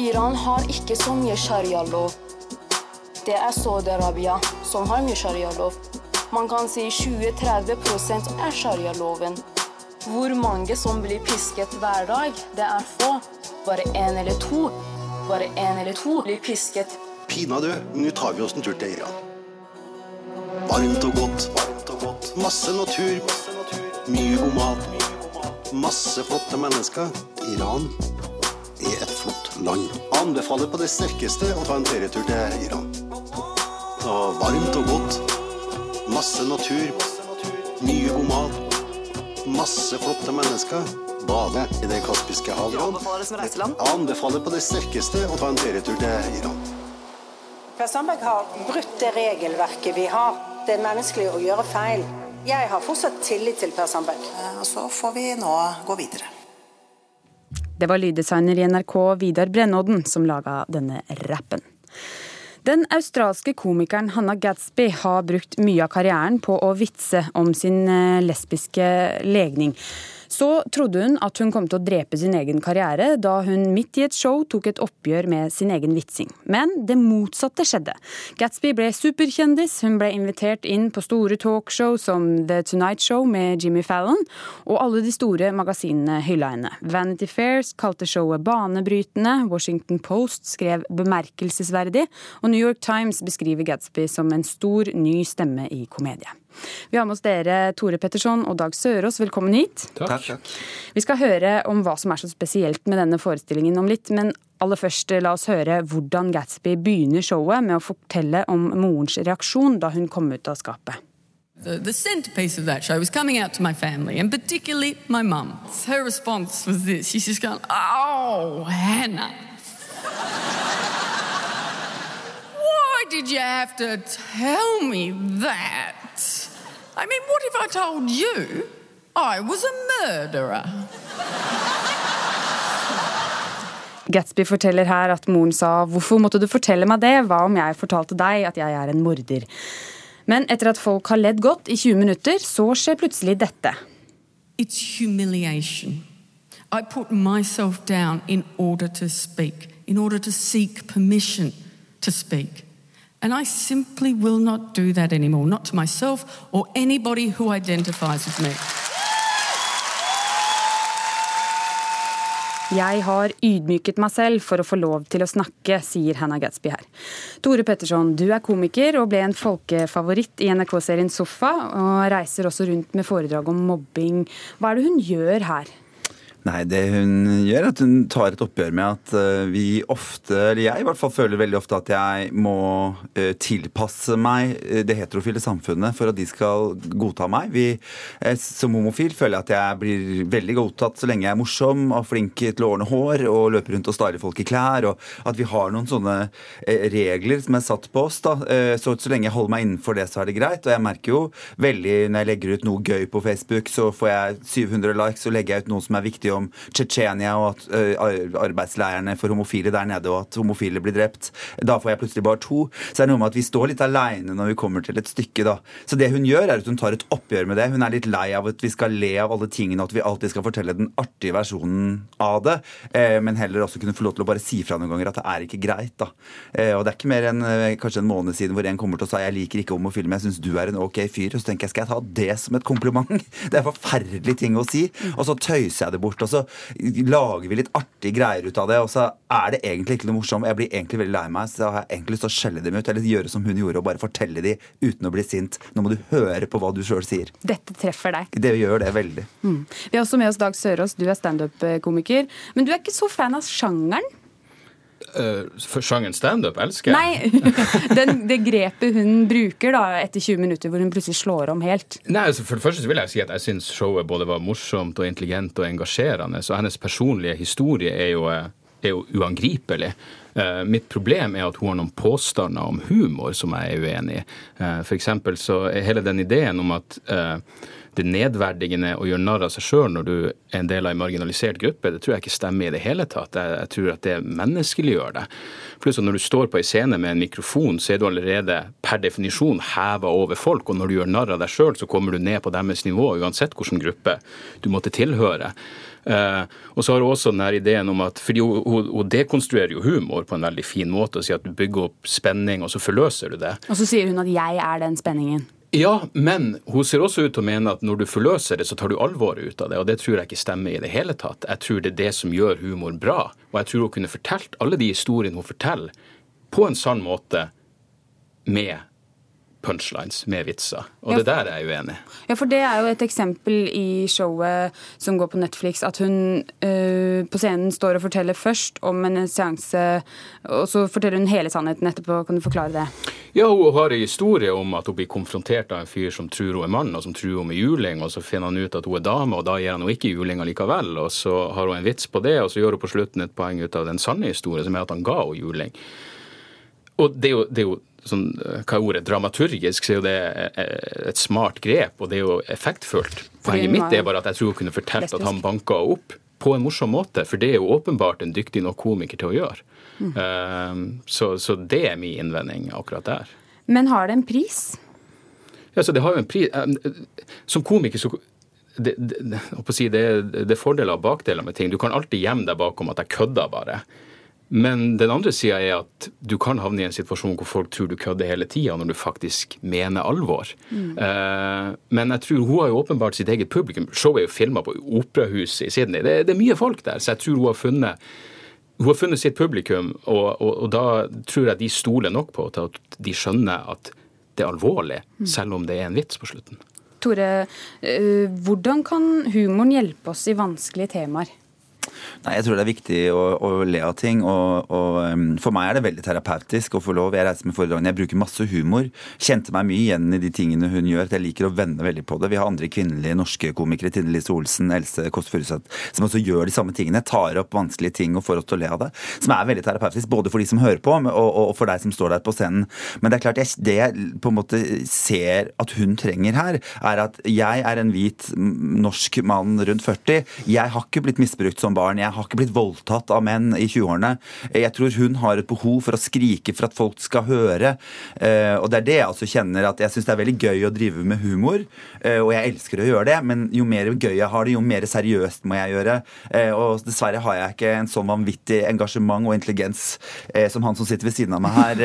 Iran har ikke så mye sharialov. Det er Saudi-Arabia som har mye sharialov. Man kan si 20-30 er sharialoven. Hvor mange som blir pisket hver dag, det er få. Bare én eller to. Bare én eller to blir pisket. Pinadø, nå tar vi oss en tur til Iran. Varmt og godt. Masse natur. Mye god mat. Masse flotte mennesker. Iran er et flott land. Anbefaler på det sterkeste å ta en ferietur til Iran. Og varmt og godt. Masse natur. Mye god mat. Masse flotte mennesker. Bade i Det kaspiske hav. Anbefaler på det sterkeste å ta en ferietur til Iran. Per Sandberg har brutt det regelverket vi har. Det er menneskelig å gjøre feil. Jeg har fortsatt tillit til Per Sandberg. Og så får vi nå gå videre. Det var lyddesigner i NRK Vidar Brennodden som laga denne rappen. Den australske komikeren Hannah Gatsby har brukt mye av karrieren på å vitse om sin eh, lesbiske legning. Så trodde hun at hun kom til å drepe sin egen karriere da hun midt i et show tok et oppgjør med sin egen vitsing. Men det motsatte skjedde. Gatsby ble superkjendis, hun ble invitert inn på store talkshow som The Tonight Show med Jimmy Fallon, og alle de store magasinene hylla henne. Vanity Fairs kalte showet banebrytende, Washington Post skrev bemerkelsesverdig, og New York Times beskriver Gatsby som en stor, ny stemme i komedie. Vi har med oss dere Tore Petterson og Dag Sørås, velkommen hit. Takk. Takk. Vi skal høre om hva som er så spesielt med denne forestillingen om litt, men aller først la oss høre hvordan Gatsby begynner showet med å fortelle om morens reaksjon da hun kom ut av skapet. The, the centerpiece of that show was coming out to my family, and particularly my mum. Her response was this. She's just going, Oh, Hannah. Why did you have to tell me that? I mean, what if I told you I was a murderer? Gatsby forteller her at moren sa 'hvorfor måtte du fortelle meg det', hva om jeg fortalte deg at jeg er en morder? Men etter at folk har ledd godt i 20 minutter, så skjer plutselig dette. It's humiliation. I put myself down in order to speak, in order to seek permission to speak. And I simply will not do that anymore, not to myself or anybody who identifies with me. Jeg har ydmyket meg selv for å få lov til å snakke, sier Hannah Gatsby her. Tore Petterson, du er komiker og ble en folkefavoritt i NRK-serien Sofa, og reiser også rundt med foredrag om mobbing. Hva er det hun gjør her? Nei, det hun gjør, er at hun tar et oppgjør med at uh, vi ofte, eller jeg i hvert fall føler veldig ofte at jeg må uh, tilpasse meg uh, det heterofile samfunnet for at de skal godta meg. Vi, som homofil føler jeg at jeg blir veldig godtatt så lenge jeg er morsom og flink til å ordne hår og løpe rundt og style folk i klær, og at vi har noen sånne regler som er satt på oss. da, så, så lenge jeg holder meg innenfor det, så er det greit. Og jeg merker jo veldig når jeg legger ut noe gøy på Facebook, så får jeg 700 likes, og legger jeg ut noe som er viktig om Tsjetsjenia og at arbeidsleirene for homofile der nede, og at homofile blir drept. Da får jeg plutselig bare to. Så det er noe med at vi står litt aleine når vi kommer til et stykke, da. Så det hun gjør, er at hun tar et oppgjør med det. Hun er litt lei av at vi skal le av alle tingene, og at vi alltid skal fortelle den artige versjonen av det, eh, men heller også kunne få lov til å bare si fra noen ganger at det er ikke greit, da. Eh, og det er ikke mer enn kanskje en måned siden hvor en kommer til å si jeg liker ikke homofile, men jeg syns du er en ok fyr. Og så tenker jeg skal jeg ta det som et kompliment? Det er forferdelig ting å si. Og så tøyser jeg det bort. Og så lager vi litt artige greier ut av det, og så er det egentlig ikke noe morsomt. Jeg blir egentlig veldig lei meg, så jeg har egentlig lyst til å skjelle dem ut, eller gjøre som hun gjorde, og bare fortelle dem uten å bli sint. Nå må du høre på hva du sjøl sier. Dette treffer deg. Det gjør det veldig. Mm. Vi har også med oss Dag Sørås, du er standup-komiker, men du er ikke så fan av sjangeren? Uh, for sjangeren standup elsker jeg. Nei, den, det grepet hun bruker da etter 20 minutter hvor hun plutselig slår om helt. Nei, altså For det første så vil jeg si at jeg syns showet både var morsomt og intelligent og engasjerende. Så hennes personlige historie er jo, er jo uangripelig. Uh, mitt problem er at hun har noen påstander om humor som jeg er uenig i. Uh, for eksempel så er hele den ideen om at det nedverdigende å gjøre narr av seg sjøl når du er en del av en marginalisert gruppe, det tror jeg ikke stemmer i det hele tatt. Jeg, jeg tror at det menneskeliggjør det. Pluss at når du står på ei scene med en mikrofon, så er du allerede per definisjon heva over folk. Og når du gjør narr av deg sjøl, så kommer du ned på deres nivå, uansett hvilken gruppe du måtte tilhøre. Uh, og så har hun også den her ideen om at fordi hun, hun, hun, dekonstruerer jo humor på en veldig fin måte og sier at du bygger opp spenning, og så forløser du det. Og så sier hun at 'jeg er den spenningen'. Ja, men hun ser også ut til å mene at når du forløser det, så tar du alvoret ut av det. Og det tror jeg ikke stemmer i det hele tatt. Jeg tror det er det som gjør humor bra. Og jeg tror hun kunne fortalt alle de historiene hun forteller, på en sann måte med punchlines med vitser. Og ja, det der er jeg uenig Ja, for det er jo et eksempel i showet som går på Netflix, at hun uh, på scenen står og forteller først om en seanse, og så forteller hun hele sannheten etterpå. Kan du forklare det? Ja, hun har en historie om at hun blir konfrontert av en fyr som tror hun er mann, og som tror hun er juling, og så finner han ut at hun er dame, og da gir han henne ikke juling likevel. Og så har hun en vits på det, og så gjør hun på slutten et poeng ut av den sanne historien, som er at han ga henne juling. Og det er jo, det er jo sånn, eh, hva er ordet, dramaturgisk, så er jo det eh, et smart grep, og det er jo effektfullt. Poenget mitt er bare at jeg tror hun kunne fortalt at han banka opp på en morsom måte, for det er jo åpenbart en dyktig nok komiker til å gjøre. Mm. Uh, så, så, det er min innvending akkurat der. Men har det en pris? Ja, så det har jo en pris. Som komiker så det, det, det, det, er fordeler og bakdeler med ting. Du kan alltid gjemme deg bakom at jeg kødder bare. Men den andre sida er at du kan havne i en situasjon hvor folk tror du kødder hele tida, når du faktisk mener alvor. Mm. Uh, men jeg tror hun har jo åpenbart sitt eget publikum. Showet er jo filma på Operahuset i Sydney. Det, det, er mye folk der, så jeg tror hun har funnet hun har funnet sitt publikum, og, og, og da tror jeg de stoler nok på til at de skjønner at det er alvorlig, mm. selv om det er en vits på slutten. Tore, uh, hvordan kan humoren hjelpe oss i vanskelige temaer? Nei, Jeg tror det er viktig å, å le av ting. og, og um, For meg er det veldig terapeutisk å få lov. Jeg reiser med foredragene, jeg bruker masse humor. Kjente meg mye igjen i de tingene hun gjør. at Jeg liker å vende veldig på det. Vi har andre kvinnelige norske komikere, Tine Lise Olsen, Else Kåss Furuseth, som også gjør de samme tingene. Tar opp vanskelige ting og får oss til å le av det. Som er veldig terapeutisk, både for de som hører på, og, og for deg som står der på scenen. Men det er klart, jeg, det jeg på en måte ser at hun trenger her, er at jeg er en hvit norsk mann rundt 40. Jeg har ikke blitt misbrukt som barn. Jeg har ikke blitt voldtatt av menn i 20-årene. Jeg tror hun har et behov for å skrike for at folk skal høre. Eh, og det er det jeg også kjenner, at jeg syns det er veldig gøy å drive med humor. Eh, og jeg elsker å gjøre det, men jo mer gøy jeg har det, jo mer seriøst må jeg gjøre. Eh, og dessverre har jeg ikke en sånn vanvittig engasjement og intelligens som han som sitter ved siden av meg her,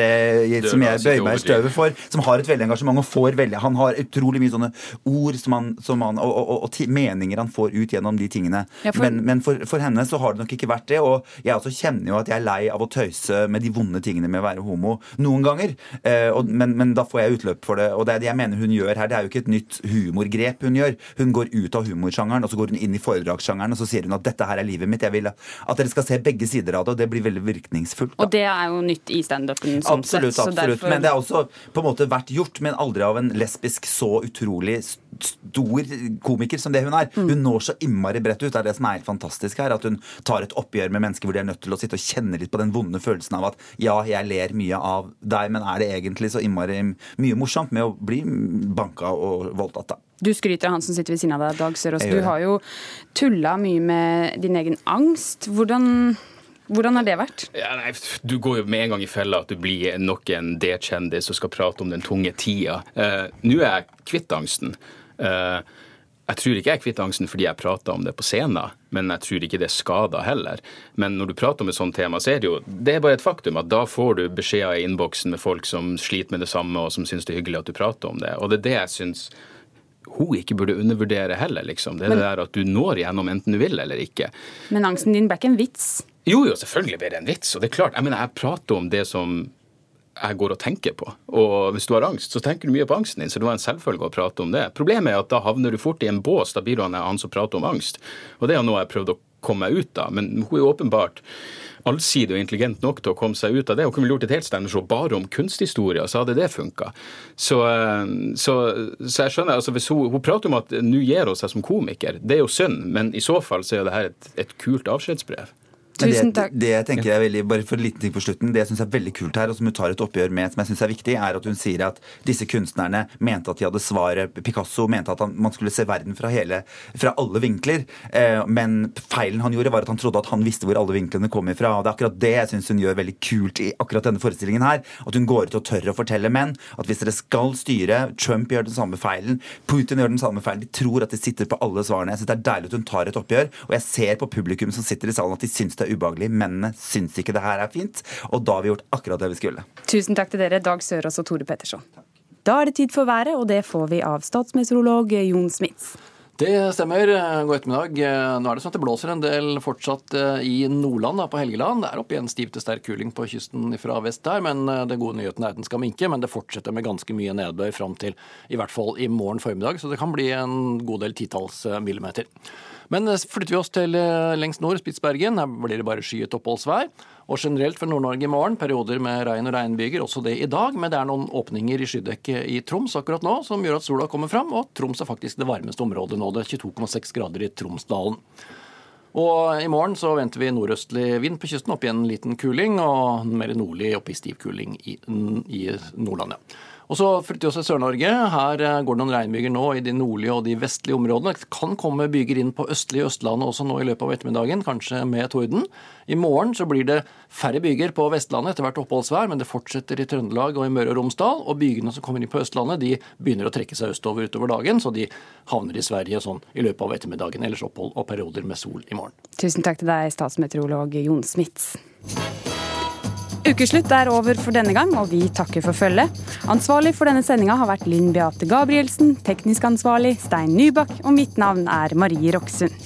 som jeg bøyer meg i støvet for, som har et veldig engasjement og får veldig Han har utrolig mye sånne ord som han, som han og, og, og, og, meninger han får ut gjennom de tingene. Ja, for, men, men for, for henne inne så har det nok ikke vært det. Og jeg også kjenner jo at jeg er lei av å tøyse med de vonde tingene med å være homo noen ganger. Eh, og, men, men, da får jeg utløp for det. Og det er det jeg mener hun gjør her. Det er jo ikke et nytt humorgrep hun gjør. Hun går ut av humorsjangeren, og så går hun inn i foredragssjangeren, og så sier hun at dette her er livet mitt. Jeg vil at dere skal se begge sider av det, og det blir veldig virkningsfullt. Da. Og det er jo nytt i standupen. Sånn absolutt, sett, absolutt. Derfor... Men det har også på en måte vært gjort, men aldri av en lesbisk så utrolig stor komiker som det hun er. Mm. Hun når så innmari bredt ut. Det er det som er helt fantastisk her. At hun tar et oppgjør med mennesker hvor de er nødt til å sitte og kjenne litt på den vonde følelsen av at ja, jeg ler mye av deg, men er det egentlig så innmari mye morsomt med å bli banka og voldtatt, da? Du skryter av han som sitter ved siden av deg, Dag Sørås. Du har jo tulla mye med din egen angst. Hvordan hvordan har det vært? Ja, nei, du går jo med en gang i fella at du blir nok en D-kjendis som skal prate om den tunge tida. Uh, Nå er jeg kvitt angsten. Uh, jeg tror ikke jeg er kvitt angsten fordi jeg prater om det på scenen, men jeg tror ikke det er skada heller. Men når du prater om et sånt tema, så er det jo det er bare et faktum at da får du beskjeder i innboksen med folk som sliter med det samme, og som syns det er hyggelig at du prater om det. Og det er det jeg syns hun ikke burde undervurdere heller, liksom. Det er men, det der at du når igjennom enten du vil eller ikke. Men angsten din ble ikke en vits? Jo, jo, selvfølgelig blir det en vits. Og det er klart, jeg mener, jeg prater om det som jeg går og tenker på. Og hvis du har angst, så tenker du mye på angsten din, så det var en selvfølge å prate om det. Problemet er at da havner du fort i en bås, da blir du han som prater om angst. Og det er noe jeg har prøvd å komme meg ut av. Men hun er åpenbart allsidig og intelligent nok til å komme seg ut av det. Hun kunne gjort et helt stemmeshow bare om kunsthistorie, så hadde det funka. Så, eh, så, så, jeg skjønner, altså hvis hun, hun prater om at nå gir hun seg som komiker. Det er jo synd, men i så fall så er det her et, et kult avskjedsbrev. Tusen takk. Det, det, jeg tenker er veldig, bare for en liten ting på slutten, det jeg syns er veldig kult her, og som hun tar et oppgjør med, som jeg synes er viktig, er at hun sier at disse kunstnerne mente at de hadde svaret. Picasso mente at han, man skulle se verden fra, hele, fra alle vinkler. Eh, men feilen han gjorde, var at han trodde at han visste hvor alle vinklene kom ifra. og Det er akkurat det jeg syns hun gjør veldig kult i akkurat denne forestillingen her. At hun går ut og tør å fortelle menn at hvis dere skal styre, Trump gjør den samme feilen, Putin gjør den samme feilen, de tror at de sitter på alle svarene. Jeg syns det er deilig at hun tar et oppgjør, og jeg ser på publikum som sitter i salen at de syns det er ubehagelig. Mennene syns ikke det her er fint, og da har vi gjort akkurat det vi skulle. Tusen takk til dere, Dag Sørås og Tore Petterson. Da er det tid for været, og det får vi av statsmeteorolog Jon Smits. Det stemmer. God ettermiddag. Nå er det sånn at det blåser en del fortsatt eh, i Nordland, på Helgeland. Det er opp igjen stiv til sterk kuling på kysten fra vest der, men den det gode nyheten er at den skal minke. Men det fortsetter med ganske mye nedbør fram til i hvert fall i morgen formiddag, så det kan bli en god del titalls eh, millimeter. Men eh, flytter vi oss til eh, lengst nord, Spitsbergen. Her blir det bare skyet oppholdsvær. Og generelt for Nord-Norge i morgen perioder med regn og regnbyger, også det i dag. Men det er noen åpninger i skydekket i Troms akkurat nå som gjør at sola kommer fram. Og Troms er faktisk det varmeste området nå. Det er 22,6 grader i Tromsdalen. Og i morgen så venter vi nordøstlig vind på kysten, opp i en liten kuling, og mer nordlig opp i stiv kuling i, i Nordland. Ja. Og så flytter vi oss til Sør-Norge. Her eh, går det noen regnbyger nå i de nordlige og de vestlige områdene. Det kan komme byger inn på østlige Østlandet også nå i løpet av ettermiddagen, kanskje med torden. I morgen så blir det færre byger på Vestlandet, etter hvert oppholdsvær, men det fortsetter i Trøndelag og i Møre og Romsdal. Og bygene som kommer inn på Østlandet, de begynner å trekke seg østover utover dagen, så de havner i Sverige sånn i løpet av ettermiddagen. Ellers opphold og perioder med sol i morgen. Tusen takk til deg, statsmeteorolog Jon Smits. Ukeslutt er over for denne gang, og vi takker for følget. Ansvarlig for denne sendinga har vært Linn Beate Gabrielsen, teknisk ansvarlig Stein Nybakk, og mitt navn er Marie Roksund.